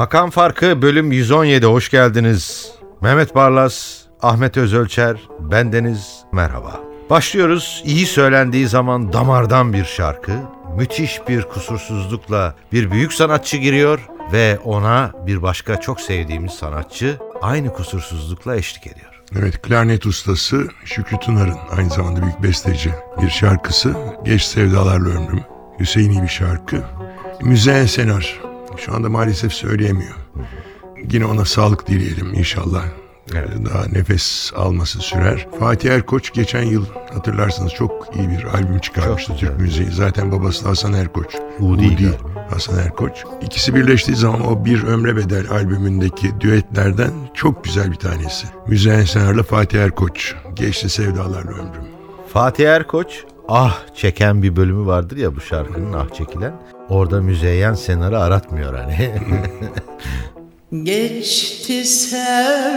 Makam Farkı bölüm 117 hoş geldiniz. Mehmet Barlas, Ahmet Özölçer, bendeniz merhaba. Başlıyoruz. İyi söylendiği zaman damardan bir şarkı, müthiş bir kusursuzlukla bir büyük sanatçı giriyor ve ona bir başka çok sevdiğimiz sanatçı aynı kusursuzlukla eşlik ediyor. Evet, klarnet ustası Şükrü Tunar'ın aynı zamanda büyük besteci bir şarkısı. Geç Sevdalarla Ömrüm. Hüseyin'i bir şarkı. Müzeyyen Senar. Şu anda maalesef söyleyemiyor. Yine ona sağlık dileyelim inşallah. Daha nefes alması sürer. Fatih Erkoç geçen yıl hatırlarsınız çok iyi bir albüm çıkarmıştı Türk müziği. Zaten babası da Hasan Erkoç. Udi galiba. Hasan Erkoç. İkisi birleştiği zaman o Bir Ömre Bedel albümündeki düetlerden çok güzel bir tanesi. Müzeyyen Senar'la Fatih Erkoç. Geçti sevdalarla ömrüm. Fatih Erkoç ah çeken bir bölümü vardır ya bu şarkının ah çekilen. Orada müzeyyen senarı aratmıyor hani. Geçti sevdalarla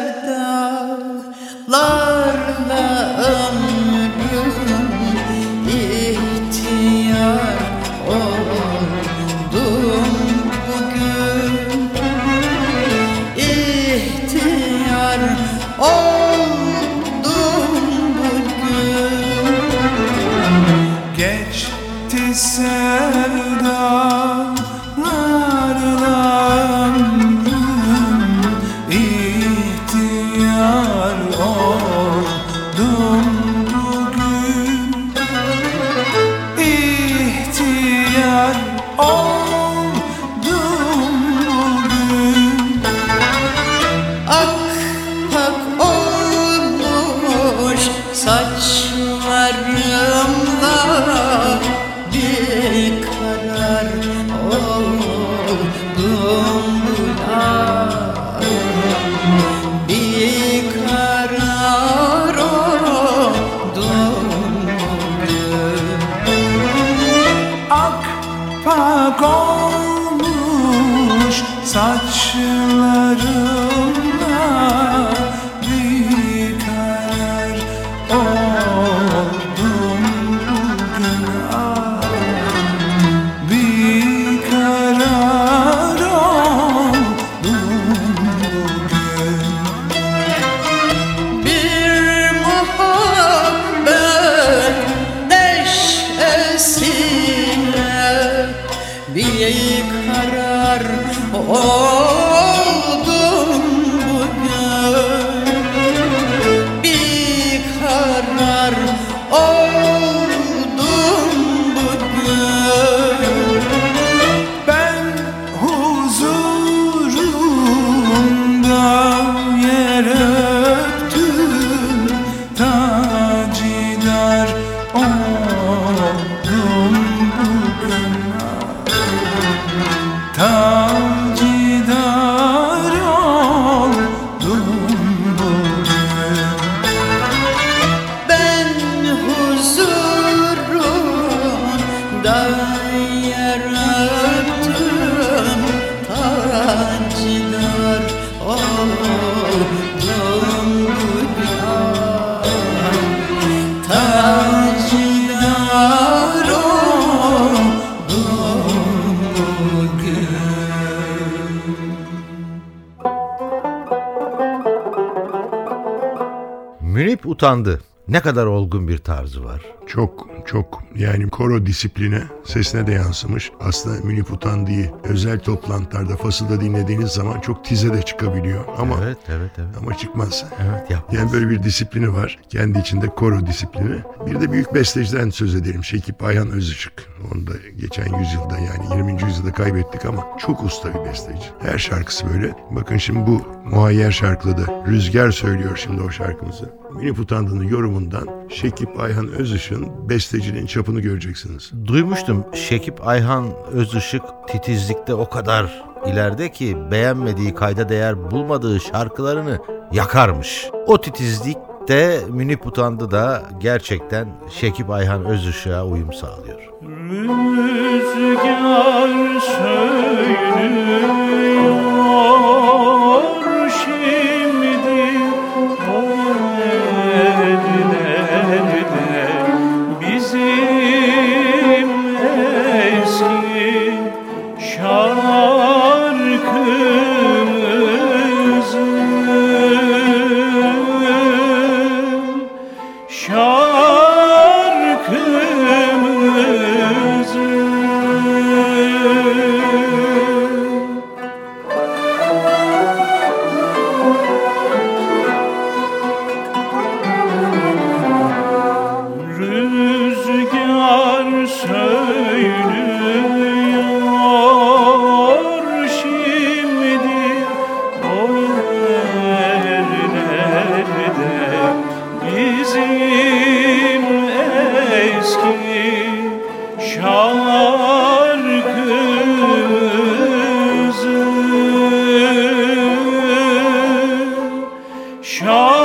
Utandı. Ne kadar olgun bir tarzı var. Çok çok yani koro disipline sesine de yansımış. Aslında Münif Utandı'yı özel toplantılarda fasılda dinlediğiniz zaman çok tize de çıkabiliyor. Ama Evet, evet, evet. ama çıkmaz. Evet, yapmaz. Yani böyle bir disiplini var. Kendi içinde koro disiplini. Bir de büyük besteciden söz edelim. Şekip Ayhan Özışık. Onu da geçen yüzyılda yani 20. yüzyılda kaybettik ama çok usta bir besteci. Her şarkısı böyle. Bakın şimdi bu muayyer şarkıda da Rüzgar söylüyor şimdi o şarkımızı. Münif Utandı'nın yorumundan Şekip Ayhan Özışık'ın bestecinin çapını göreceksiniz. Duymuştum Şekip Ayhan Özışık titizlikte o kadar ileride ki beğenmediği kayda değer bulmadığı şarkılarını yakarmış. O titizlik de Münip Utandı da gerçekten Şekip Ayhan Özışık'a uyum sağlıyor. Müzgar söylüyor şey No.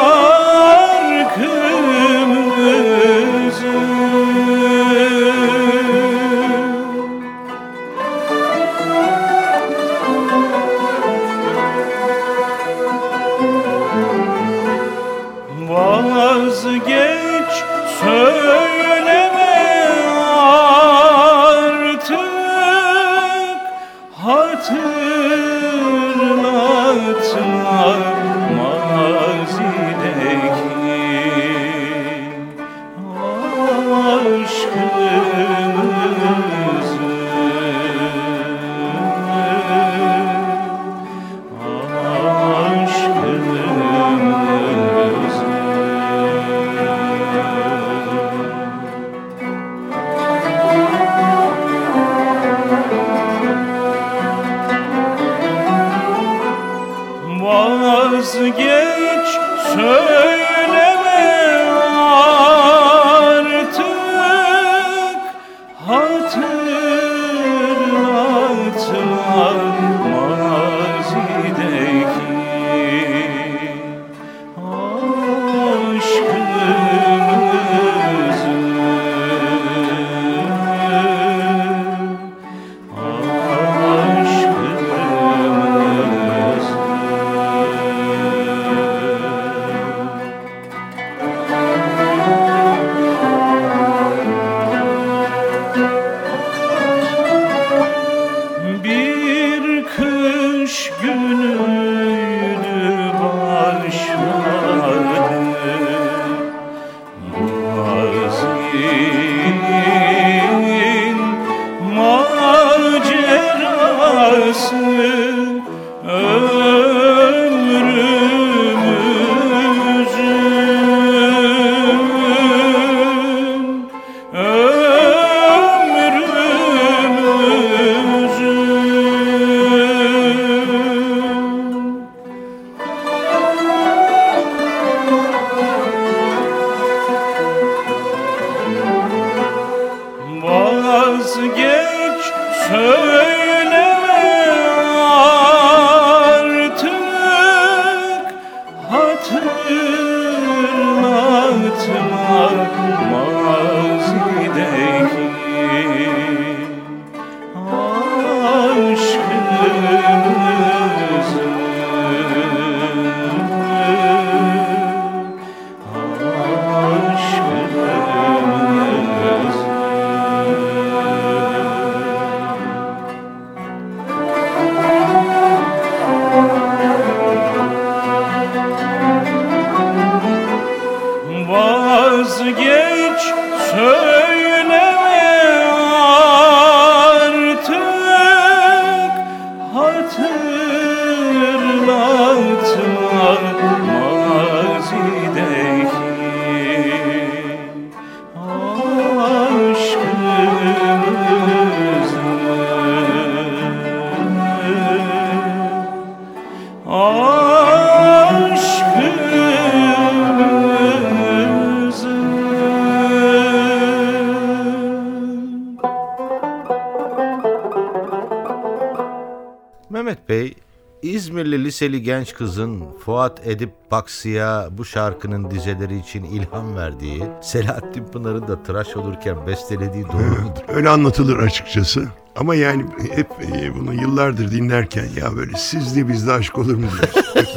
Liseli genç kızın Fuat Edip Baksı'ya bu şarkının dizeleri için ilham verdiği, Selahattin Pınar'ın da tıraş olurken bestelediği doğru mudur? Öyle anlatılır açıkçası. Ama yani hep e, bunu yıllardır dinlerken ya böyle sizde bizde aşk olur mu.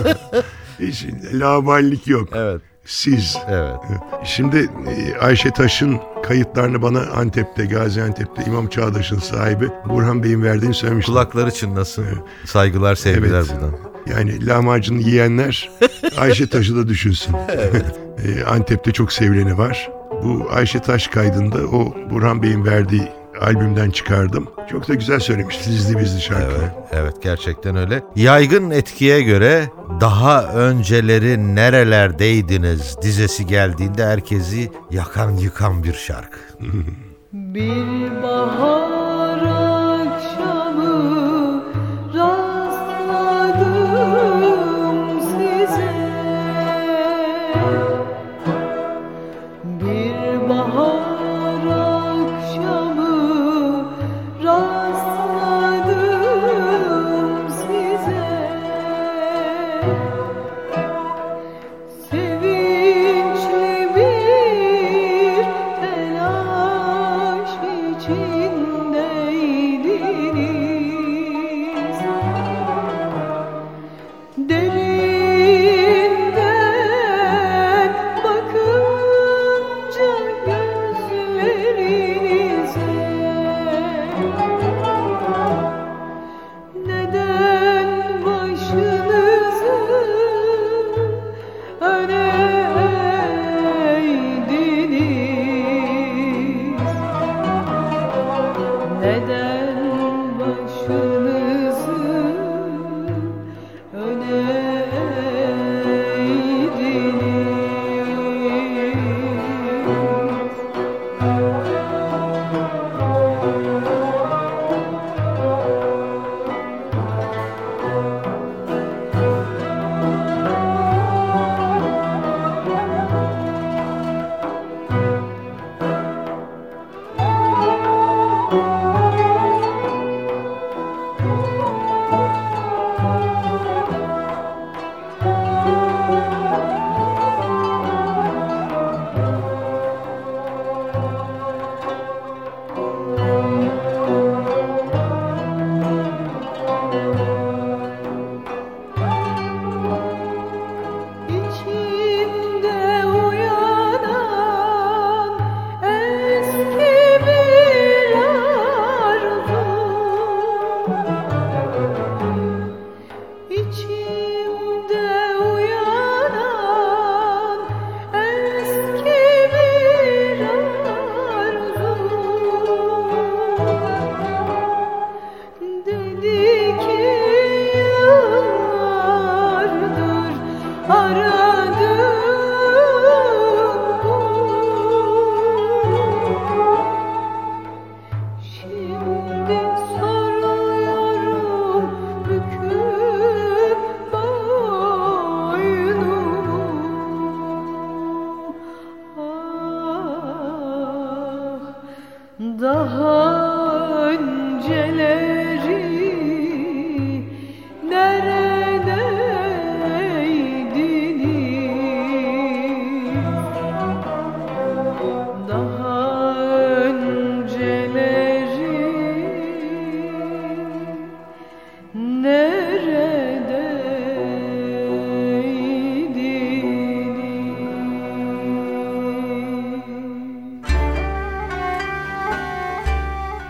Hiç laballik yok. Evet, Siz. evet. Şimdi e, Ayşe Taş'ın kayıtlarını bana Antep'te, Gaziantep'te İmam Çağdaş'ın sahibi Burhan Bey'in verdiğini söylemiştim. Kulakları çınlasın. Saygılar, sevgiler Evet. buradan. Yani lahmacunu yiyenler Ayşe Taş'ı da düşünsün. E, Antep'te çok sevileni var. Bu Ayşe Taş kaydında o Burhan Bey'in verdiği albümden çıkardım. Çok da güzel söylemiş. Sizli bizli şarkı. Evet, evet gerçekten öyle. Yaygın etkiye göre daha önceleri nerelerdeydiniz dizesi geldiğinde herkesi yakan yıkan bir şarkı. Bir bahar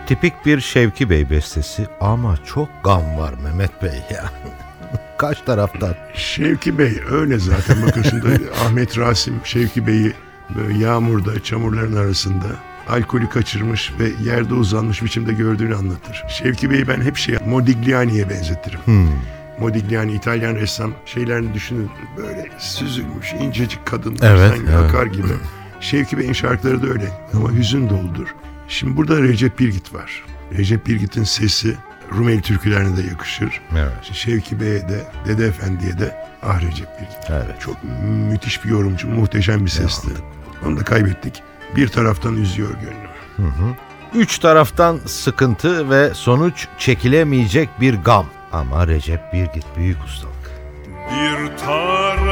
Tipik bir Şevki Bey bestesi ama çok gam var Mehmet Bey ya. Kaç taraftan? Şevki Bey öyle zaten bakın şimdi Ahmet Rasim Şevki Bey'i böyle yağmurda çamurların arasında alkolü kaçırmış ve yerde uzanmış biçimde gördüğünü anlatır. Şevki Bey'i ben hep şey Modigliani'ye benzetirim. Modigliani İtalyan ressam şeylerini düşünün böyle süzülmüş incecik kadınlar Evet, sanki evet. akar gibi. Şevki Bey'in şarkıları da öyle ama hüzün doludur. Şimdi burada Recep Birgit var. Recep Birgit'in sesi Rumeli türkülerine de yakışır. Evet. Şevki Bey'e de Dede Efendi'ye de ah Recep Birgit. Evet. Çok müthiş bir yorumcu, muhteşem bir sesti. Onu da kaybettik. Bir taraftan üzüyor gönlüm. Üç taraftan sıkıntı ve sonuç çekilemeyecek bir gam. Ama Recep Birgit büyük usta. bir taraftan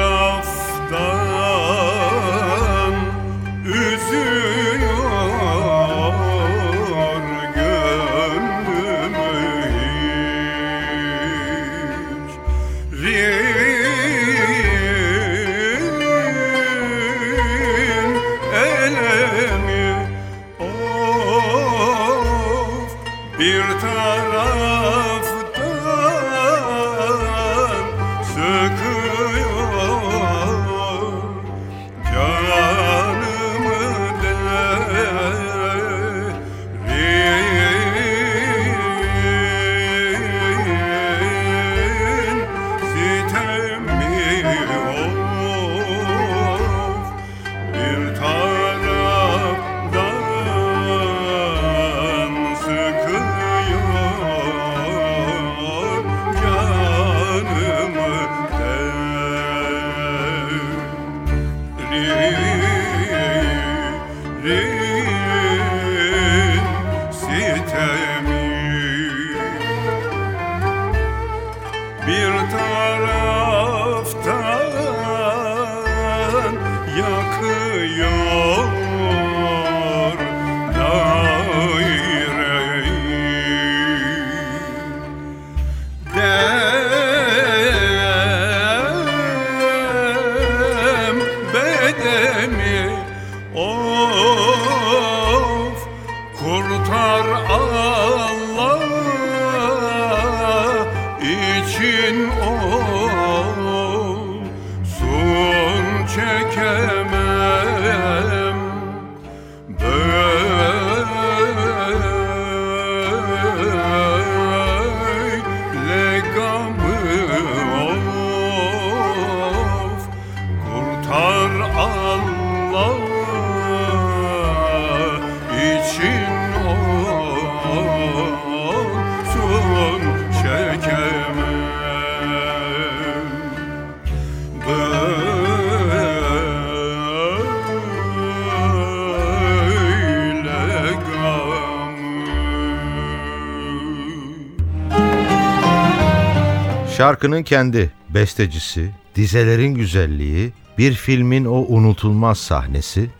Şarkının kendi bestecisi, dizelerin güzelliği, bir filmin o unutulmaz sahnesi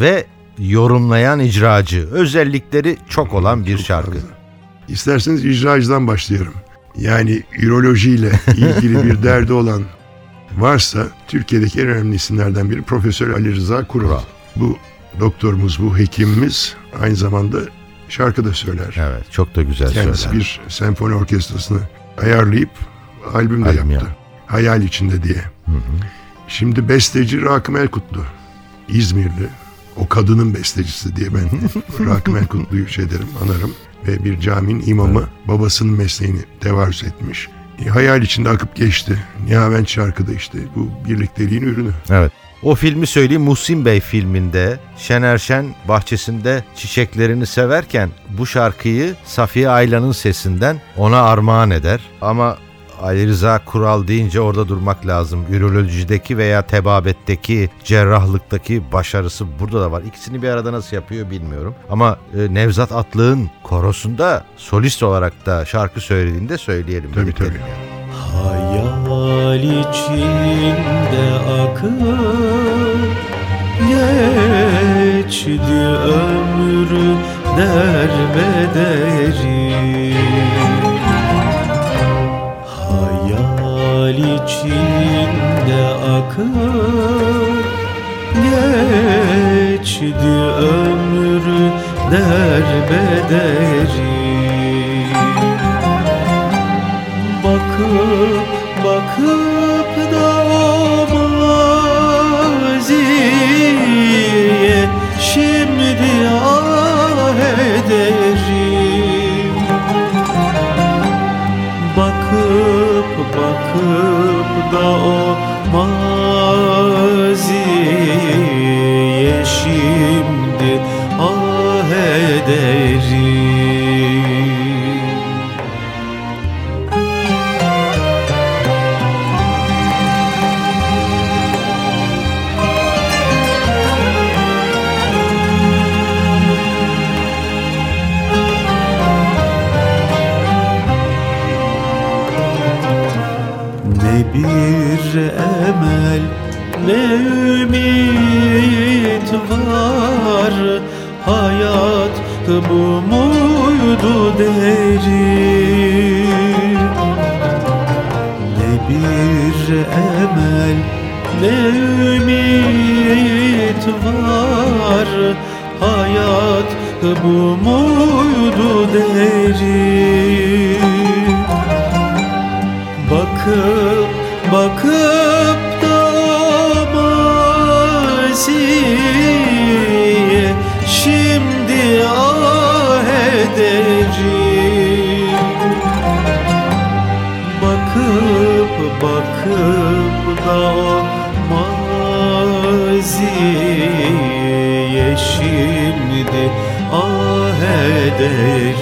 ve yorumlayan icracı özellikleri çok olan bir şarkı. İsterseniz icracıdan başlayalım. Yani ürolojiyle ilgili bir derdi olan varsa Türkiye'deki en önemli isimlerden biri Profesör Ali Rıza Kural. Bu doktorumuz, bu hekimimiz aynı zamanda şarkı da söyler. Evet, çok da güzel Kendisi söyler. bir senfoni orkestrasını ayarlayıp albüm de Albüm yaptı. yap- Hayal içinde diye. Şimdi besteci Rakım Elkutlu. İzmirli. O kadının bestecisi diye ben Rakım Elkutlu'yu şey derim, anarım. Ve bir caminin imamı babasının mesleğini tevarüz etmiş. E, hayal içinde akıp geçti. Nihavent şarkıda işte bu birlikteliğin ürünü. Evet. O filmi söyleyeyim Muhsin Bey filminde Şener Şen bahçesinde çiçeklerini severken bu şarkıyı Safiye Aylan'ın sesinden ona armağan eder. Ama Ali Rıza Kural deyince orada durmak lazım. Ürolojideki veya tebabetteki, cerrahlıktaki başarısı burada da var. İkisini bir arada nasıl yapıyor bilmiyorum. Ama e, Nevzat Atlı'nın korosunda solist olarak da şarkı söylediğinde söyleyelim. Tabii, birlikte tabii. dinleyelim. Hayal içinde akıp geçti ömrü derbederi içinde akıp geçti ömrü derbederi muydu derim Ne bir emel ne ümit var. Hayat bu muydu derim Bakıp bakıp da maziye ederim Bakıp bakıp da o maziye Şimdi ah ederim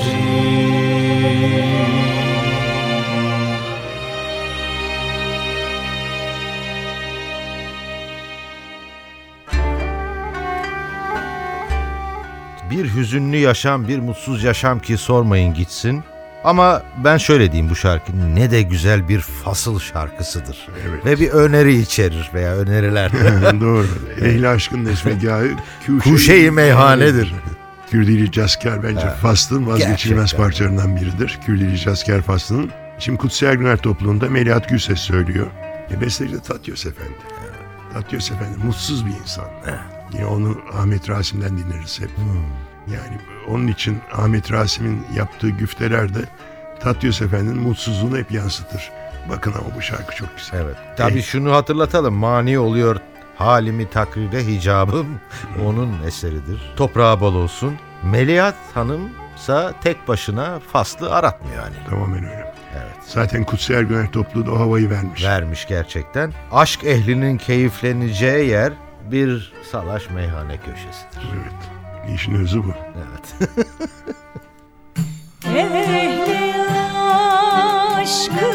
hüzünlü yaşam, bir mutsuz yaşam ki sormayın gitsin. Ama ben şöyle diyeyim bu şarkı ne de güzel bir fasıl şarkısıdır. Evet. Ve bir öneri içerir veya öneriler. Doğru. Ehli aşkın nesmegahı Kuşe-i meyhanedir. Kürdili Casker bence Faslın vazgeçilmez gerçekten. parçalarından biridir. Kürdili Casker Faslı'nın. Şimdi Kutsi Ergüner topluluğunda Melihat Gülses söylüyor. E, besteci de Tatyos Efendi. Tatyos Efendi mutsuz bir insan. Yine onu Ahmet Rasim'den dinleriz hep. Yani onun için Ahmet Rasim'in yaptığı güftelerde Tatyos Efendi'nin mutsuzluğunu hep yansıtır. Bakın ama bu şarkı çok güzel. evet. Tabii şunu hatırlatalım. Mani oluyor halimi takrire hicabım. Onun eseridir. Toprağı bol olsun. Melihat Hanımsa tek başına faslı aratmıyor yani. Tamamen öyle. Evet. Zaten Kutsi Ergüner topluluğu da o havayı vermiş. Vermiş gerçekten. Aşk ehlinin keyifleneceği yer bir salaş meyhane köşesidir. Evet. İşin özü bu. Evet. Ehli aşkım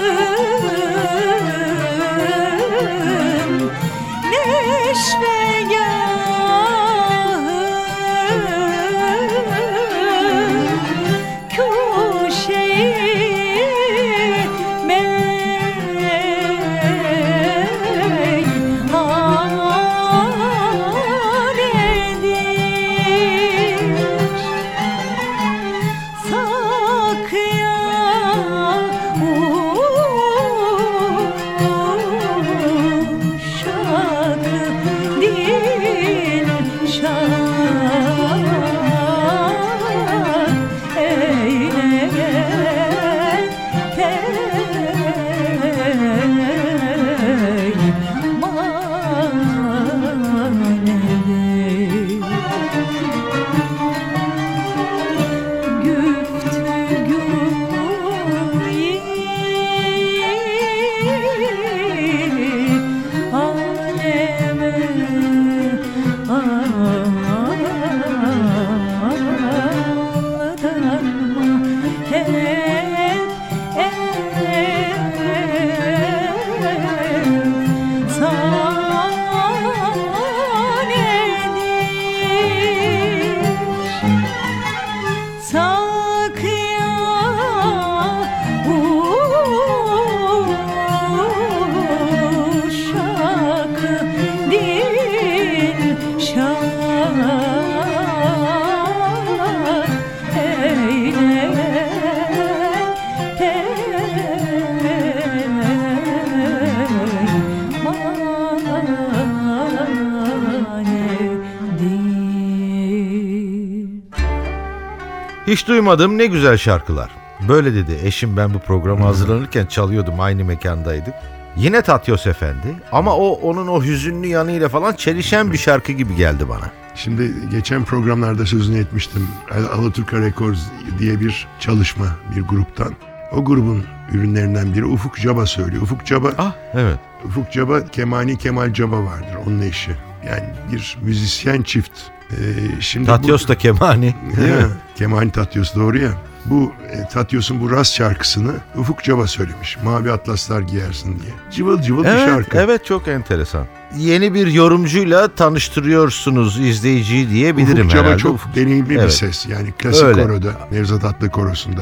duymadım ne güzel şarkılar. Böyle dedi eşim ben bu programa hazırlanırken çalıyordum aynı mekandaydık. Yine Tatyos Efendi ama o onun o hüzünlü yanıyla falan çelişen bir şarkı gibi geldi bana. Şimdi geçen programlarda sözünü etmiştim. Al- Alaturka Records diye bir çalışma bir gruptan. O grubun ürünlerinden biri Ufuk Caba söylüyor. Ufuk Caba, Ah evet. Ufuk Caba, Kemani Kemal Caba vardır onun eşi. Yani bir müzisyen çift. Ee, şimdi bu- Tatyos da Kemani. Değil mi? Kemal Tatyos doğru ya. Bu e, Tatyos'un bu Rast şarkısını Ufuk Caba söylemiş. Mavi atlaslar giyersin diye. Cıvıl cıvıl bir Evet, şarkı. evet çok enteresan. Yeni bir yorumcuyla tanıştırıyorsunuz izleyiciyi diyebilirim Ufuk Caba herhalde. çok Ufuk- deneyimli bir Evet. ses. Yani klasik Öyle. koroda, Nevzat Atlı korosunda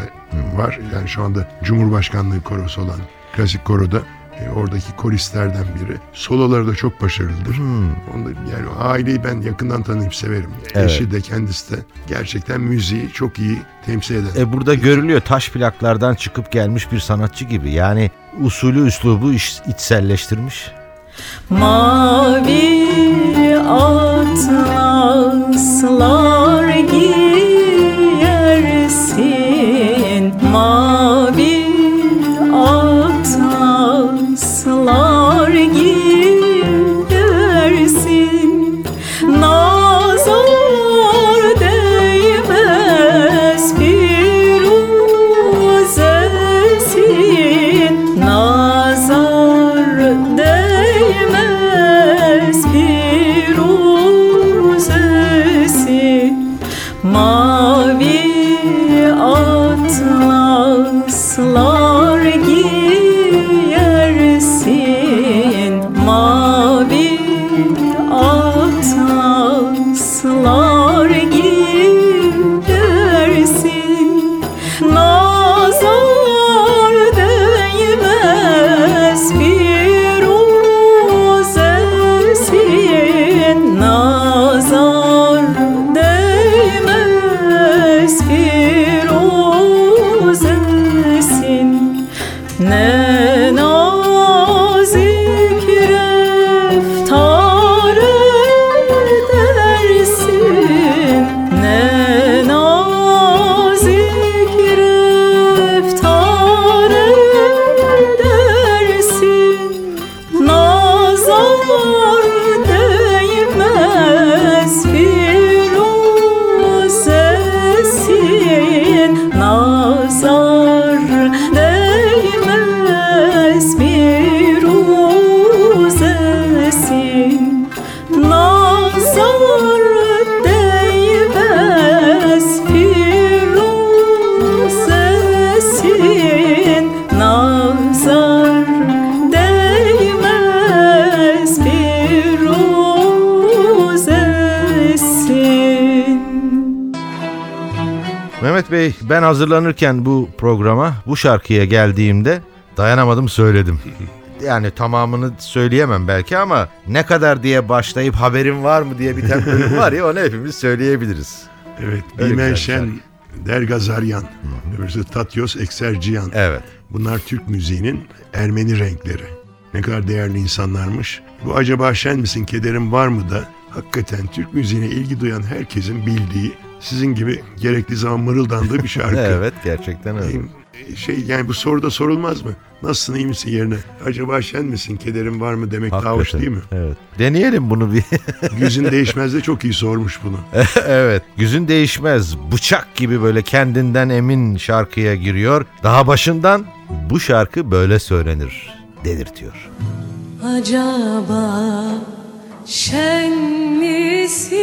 var. Yani şu anda Cumhurbaşkanlığı korosu olan klasik koroda E, oradaki koristlerden biri. Soloları da çok başarılıdır. Onu da, yani aileyi ben yakından tanıyıp severim. Evet. Eşi de kendisi de gerçekten müziği çok iyi temsil eden. E burada görülüyor taş plaklardan çıkıp gelmiş bir sanatçı gibi. Yani usulü üslubu iş, içselleştirmiş. Mavi atlaslar giyersin hazırlanırken bu programa bu şarkıya geldiğimde dayanamadım söyledim. Yani tamamını söyleyemem belki ama ne kadar diye başlayıp haberin var mı diye biten bölüm var ya onu hepimiz söyleyebiliriz. Evet, Öyle Bimen güzel Şen, Dergazaryan, öbürsü Tatyos Ekserciyan. Evet. Bunlar Türk müziğinin Ermeni renkleri. Ne kadar değerli insanlarmış. Bu acaba şen misin, kederin var mı da hakikaten Türk müziğine ilgi duyan herkesin bildiği, sizin gibi gerekli zaman mırıldandığı bir şarkı. Evet gerçekten öyle. Şey yani bu soruda sorulmaz mı? Nasılsın, iyi misin yerine? Acaba şen misin, kederin var mı demek daha hoş Hakikaten. değil mi? Evet. Deneyelim bunu bir. Yüzün değişmez de çok iyi sormuş bunu. evet. Yüzün değişmez. Bıçak gibi böyle kendinden emin şarkıya giriyor. Daha başından bu şarkı böyle söylenir dedirtiyor. Acaba şen misin?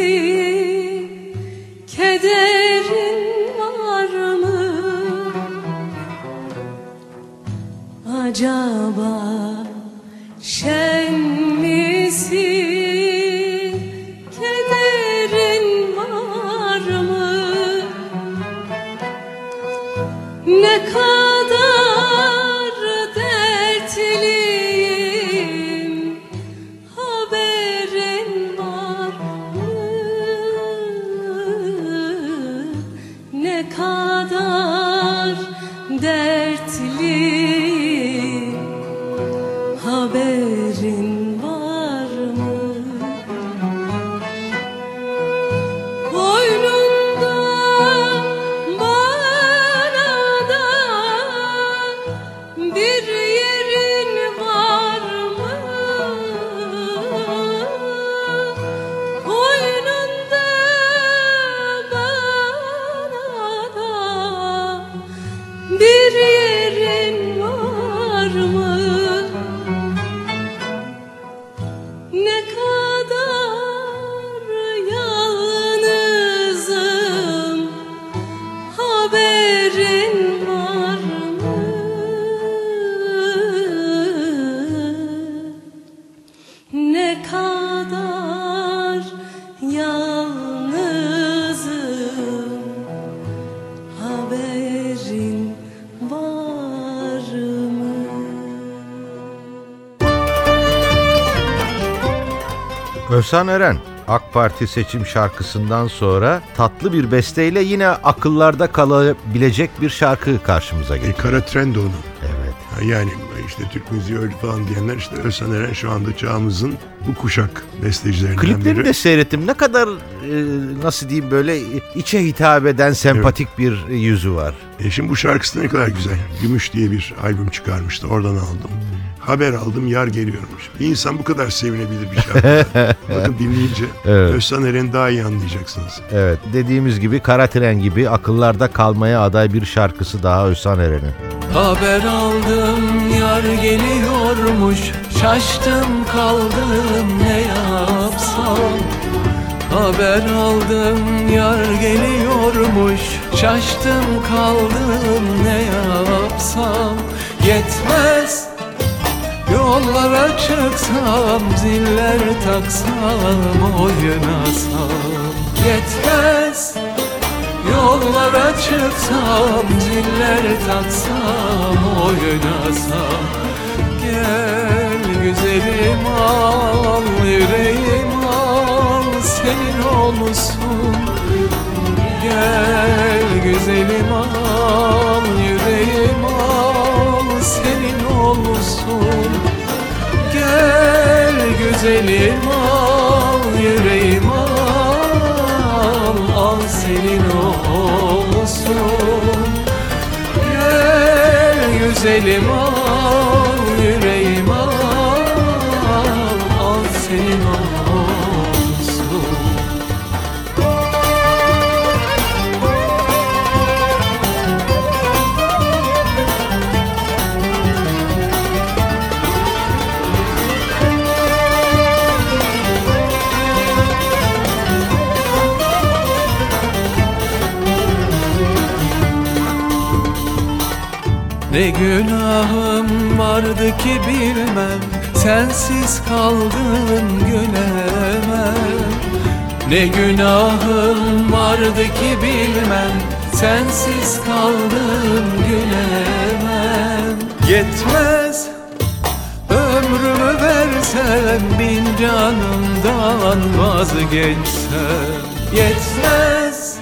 Kederin var mı? Acaba şen misin? Kederin var mı? Ne kadar Özhan Eren AK Parti seçim şarkısından sonra tatlı bir besteyle yine akıllarda kalabilecek bir şarkı karşımıza E, getirdi. kara trend onu. Evet. Ha, Yani işte Türk müziği öldü falan diyenler işte Özhan Eren şu anda çağımızın bu kuşak bestecilerinden Kliplerini biri. de seyrettim. Ne kadar e, nasıl diyeyim böyle içe hitap eden sempatik bir yüzü var. E şimdi bu şarkısı ne kadar güzel. Gümüş diye bir albüm çıkarmıştı. Oradan aldım. Haber aldım yar geliyormuş. Bir insan bu kadar sevinebilir bir şarkı. Bakın dinleyince Evet. Özhan Eren'i daha iyi anlayacaksınız. Evet dediğimiz gibi Kara Tren gibi akıllarda kalmaya aday bir şarkısı daha Özhan Eren'in. Haber aldım yar geliyormuş Şaştım kaldım ne yapsam Haber aldım yar geliyormuş Şaştım kaldım ne yapsam Yetmez Yollara çıksam Ziller taksam Oynasam Yetmez. Yollara çıksam, ziller taksam, oynasam Gel güzelim al, güzelim al, Ne günahım vardı ki bilmem Sensiz kaldım gülemem. Ne günahım vardı ki bilmem Sensiz kaldım gülemem. Yetmez Ömrümü versem bin canımdan vazgeçsem. Yetmez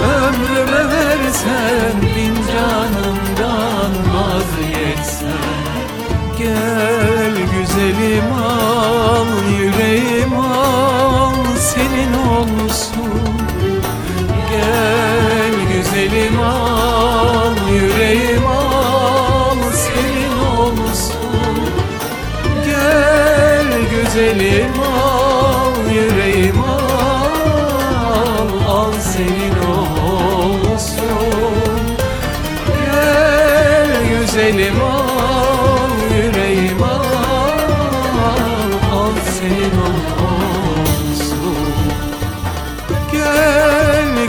Ömrümü versem güzelim al yüreğim al senin olsun. Gel güzelim al yüreğim al senin olsun. Gel güzelim al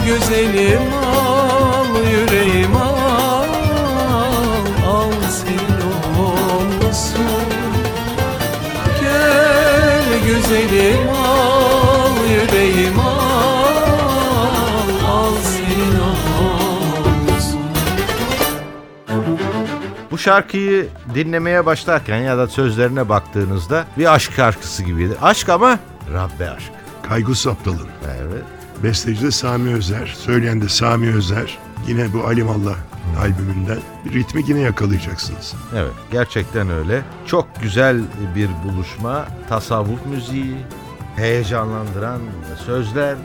güzelim al yüreğim al al senin olsun Gel güzelim al yüreğim al al senin olsun Bu şarkıyı dinlemeye başlarken ya da sözlerine baktığınızda bir aşk şarkısı gibidir. Aşk ama Rabbe aşk. Kaygu Saptal'ın. Besteci de Sami Özer, söyleyen de Sami Özer. Yine bu Alimallah albümünden. Ritmi yine yakalayacaksınız. Evet gerçekten öyle. Çok güzel bir buluşma. Tasavvuf müziği, heyecanlandıran sözler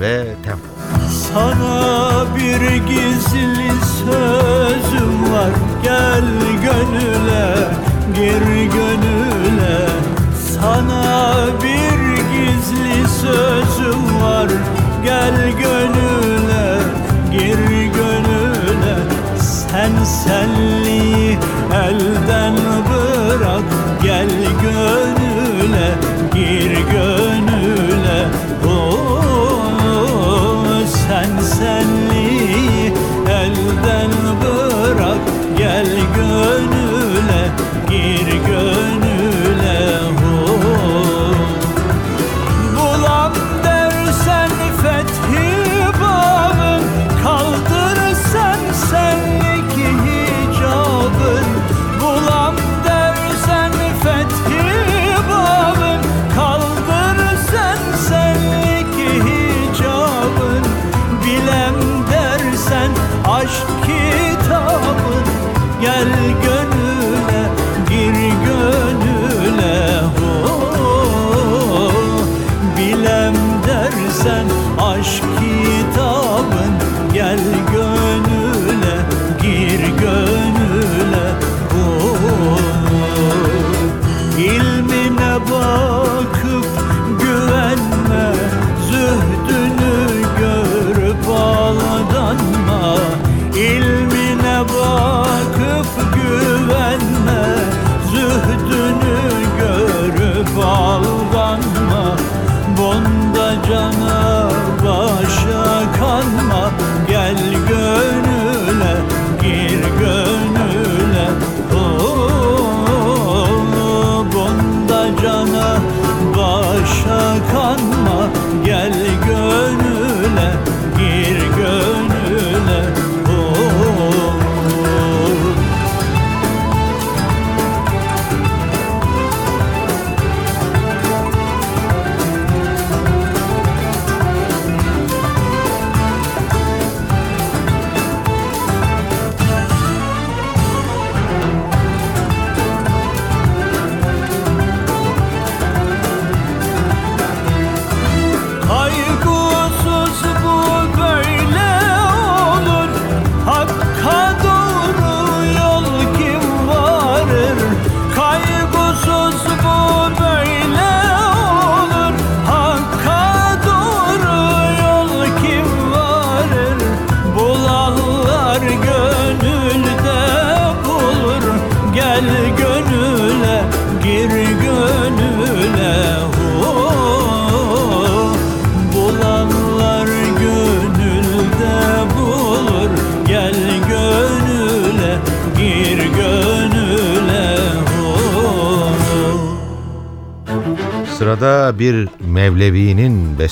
ve tempo. Sana bir gizli sözüm var Gel gönüle, gir gönüle Sana bir gizli sözüm var Gel gönüle,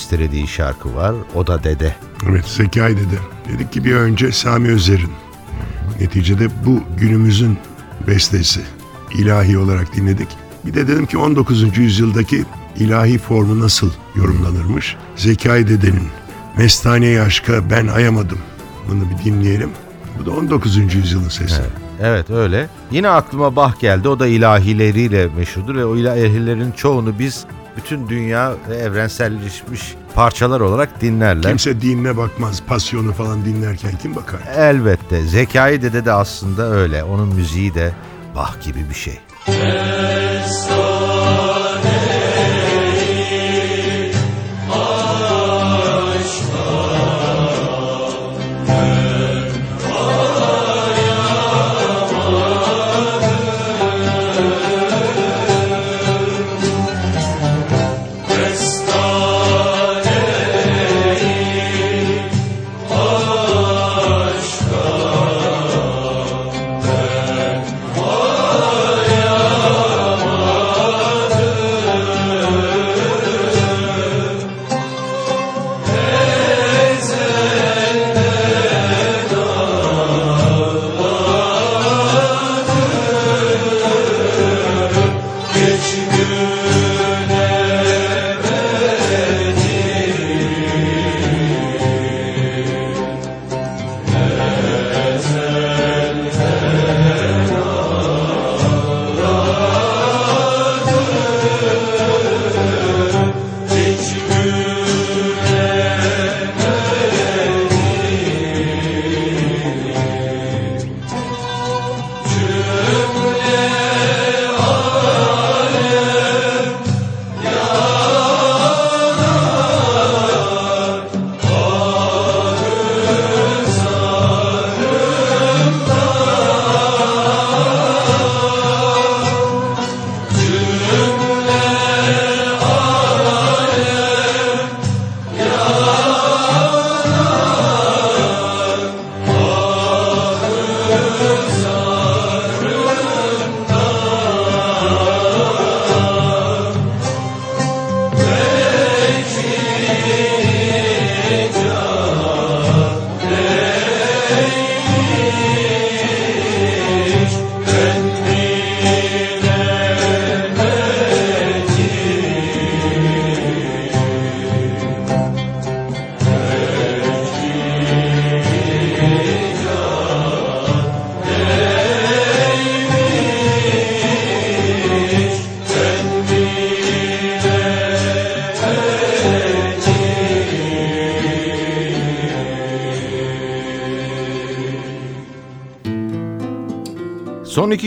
bestelediği şarkı var. O da Dede. Evet Zekai dedi. Dedik ki bir önce Sami Özer'in. Neticede bu günümüzün bestesi. ilahi olarak dinledik. Bir de dedim ki 19. yüzyıldaki ilahi formu nasıl yorumlanırmış? Zekai dedenin Mestaneyi aşka ben ayamadım. Bunu bir dinleyelim. Bu da 19. yüzyılın sesi. Evet öyle. Yine aklıma Bah geldi. O da ilahileriyle meşhurdur ve o ilahilerin çoğunu biz bütün dünya ve evrenselleşmiş parçalar olarak dinlerler. Kimse dinine bakmaz. Pasyonu falan dinlerken kim bakar? Elbette. Zekai Dede de aslında öyle. Onun müziği de Bah gibi bir şey. Son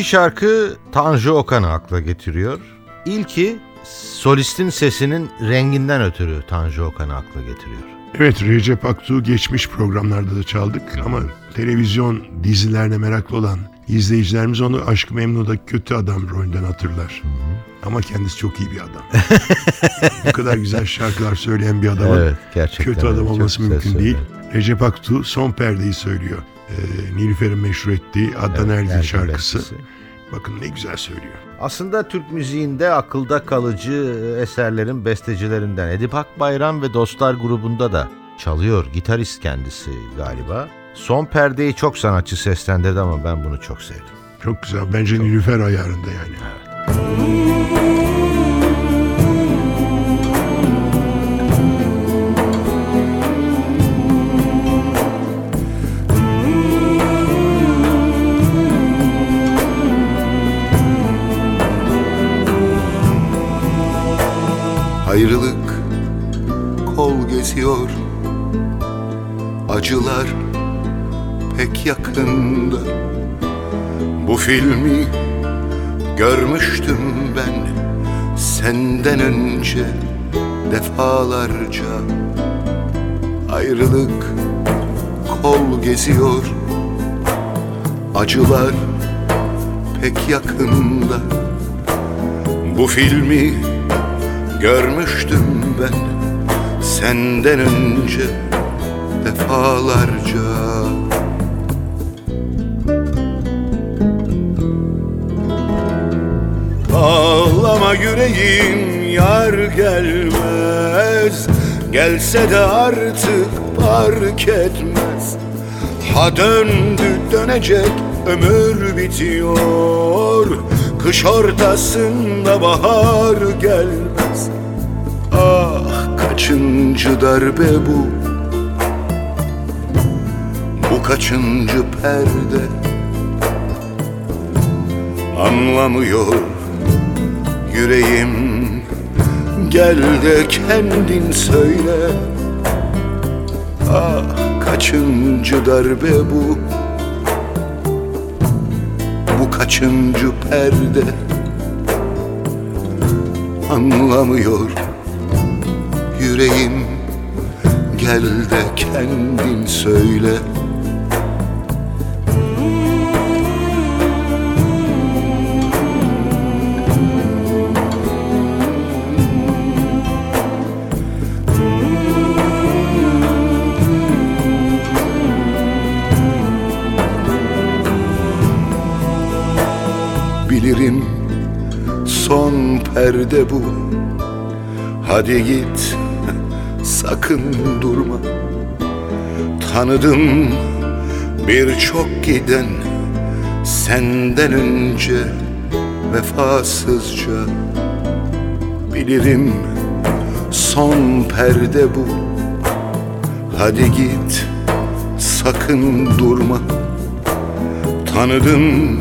iki şarkı Tanju Okan'ı akla getiriyor. İlki solistin sesinin renginden ötürü Tanju Okan'ı akla getiriyor. Evet Recep Aktuğ geçmiş programlarda da çaldık ama televizyon dizilerine meraklı olan izleyicilerimiz onu Aşk-ı Memnu'da kötü adam rolünden hatırlar. Ama kendisi çok iyi bir adam. Bu kadar güzel şarkılar söyleyen bir adamın Evet, kötü adam öyle. Olması mümkün değil. Recep Aktuğ son perdeyi söylüyor. Ee, Nilüfer'in meşhur ettiği Adnan Evet, Ergin şarkısı. bestesi. Bakın ne güzel söylüyor. Aslında Türk müziğinde akılda kalıcı eserlerin bestecilerinden Edip Akbayram ve Dostlar grubunda da çalıyor. Gitarist kendisi galiba. Son perdeyi çok sanatçı seslendirdi ama ben bunu çok sevdim. Çok güzel. Bence Nilüfer ayarında yani. Ayrılık kol geziyor Acılar pek yakında. Bu filmi görmüştüm ben Senden önce defalarca. Ayrılık kol geziyor. Acılar pek yakında. Bu filmi Görmüştüm ben senden önce defalarca. Ağlama yüreğim yar gelmez. Gelse de artık fark etmez. Ha döndü dönecek ömür bitiyor. Kış ortasında bahar gelmez. Ah kaçıncı darbe bu? Bu kaçıncı perde? Anlamıyor yüreğim. Gel de kendin söyle. Ah kaçıncı darbe bu? Bu kaçıncı perde? Anlamıyor yüreğim. Gel de kendin söyle. Bilirim son perde bu. Hadi git sakın durma. Tanıdım birçok giden Senden önce vefasızca. Bilirim son perde bu. Hadi git sakın durma. Tanıdım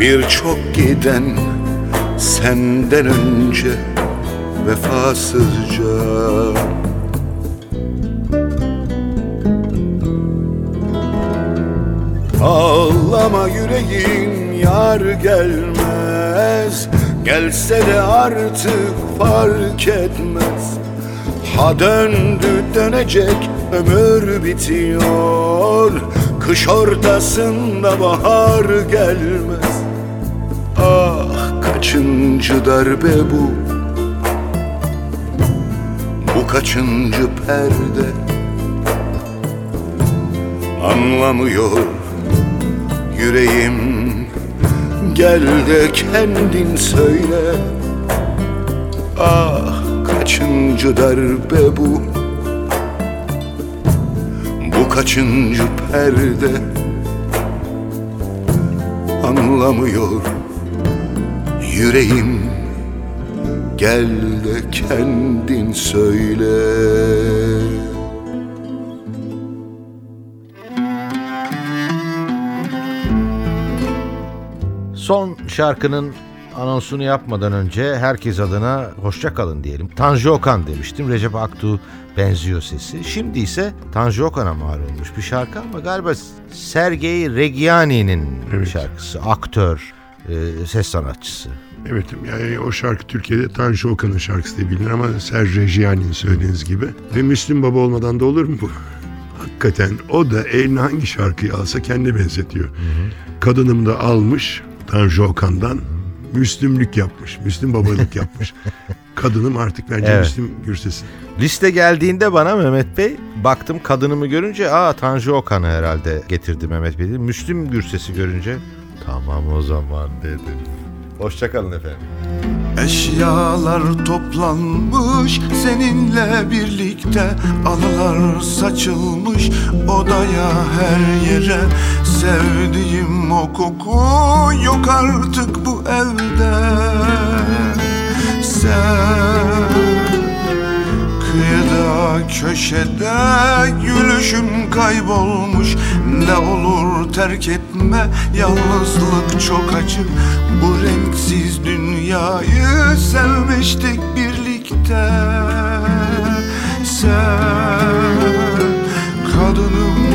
birçok giden Senden önce vefasızca Ağlama yüreğim yar gelmez. Gelse de artık fark etmez. Ha döndü dönecek ömür bitiyor. Kış ortasında bahar gelmez. Ah kaçıncı darbe bu? Bu kaçıncı perde? Anlamıyor yüreğim. Gel de kendin söyle. Ah kaçıncı darbe bu? Bu kaçıncı perde? Anlamıyor yüreğim. Gel de kendin söyle Son şarkının anonsunu yapmadan önce herkes adına hoşça kalın diyelim. Tanju Okan demiştim. Recep Aktu benziyor sesi. Şimdi ise Tanju Okan'a mal olmuş bir şarkı ama galiba Sergey Reggiani'nin Evet. şarkısı. Aktör, e, ses sanatçısı. Evet yani o şarkı Türkiye'de Tanju Okan'ın şarkısı diye bilinir ama Serge Reggiani'nin söylediğiniz gibi. Ve Müslüm Baba olmadan da olur mu bu? Hakikaten o da eline hangi şarkıyı alsa kendine benzetiyor. Kadınım da almış Tanju Okan'dan Müslümlük yapmış. Müslüm babalık yapmış. Kadınım artık bence Evet. Müslüm Gürses'in. Liste geldiğinde bana Mehmet Bey baktım kadınımı görünce aa Tanju Okan'ı herhalde getirdi Mehmet Bey. Müslüm Gürses'i görünce Tamam o zaman dedim. Hoşçakalın efendim. Eşyalar toplanmış seninle birlikte Anılar saçılmış. Odaya her yere Sevdiğim o koku yok artık bu evde. Sen Kıyıda köşede gülüşüm kaybolmuş. Ne olur terk etme yalnızlık çok acı Bu renksiz dünyayı sevmiştik birlikte. Sen kadınım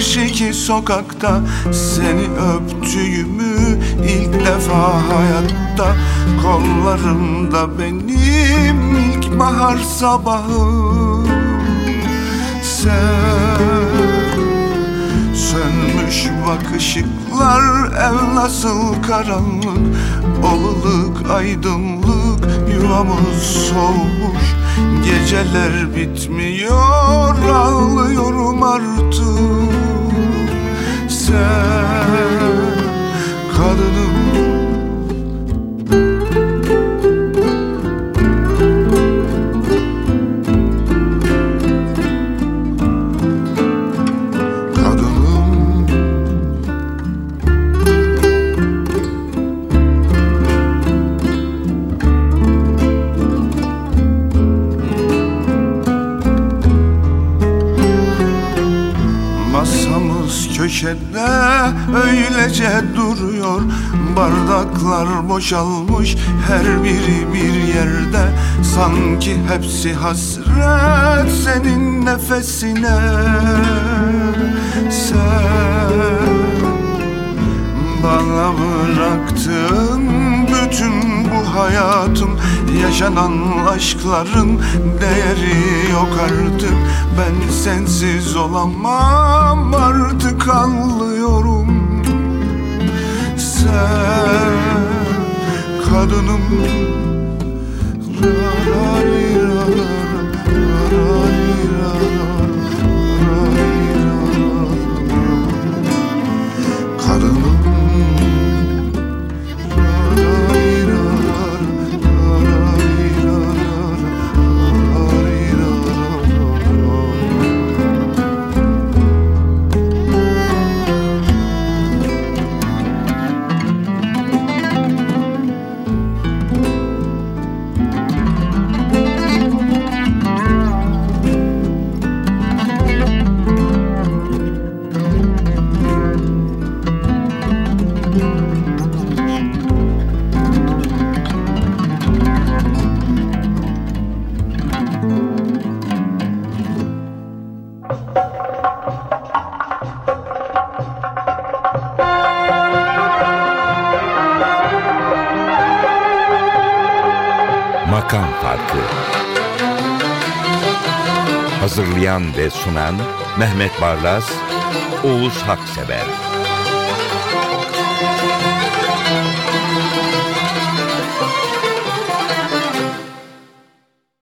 karşıki sokakta Seni öptüğümü ilk defa hayatta. Kollarımda benim ilk bahar sabahım. Sen Sönmüş bak ışıklar ev nasıl karanlık? Oluluk aydınlık yuvamız soğumuş. Geceler bitmiyor ağlıyorum artık Sen kadınım öylece duruyor Bardaklar boşalmış her biri bir yerde. Sanki hepsi hasret senin nefesine. Sen bana bıraktın bütün bu hayatım Yaşanan aşkların değeri yok artık. Ben sensiz olamam artık anlıyorum Sen kadınım. Makam sunan Mehmet Barlas, Oğuz Haksever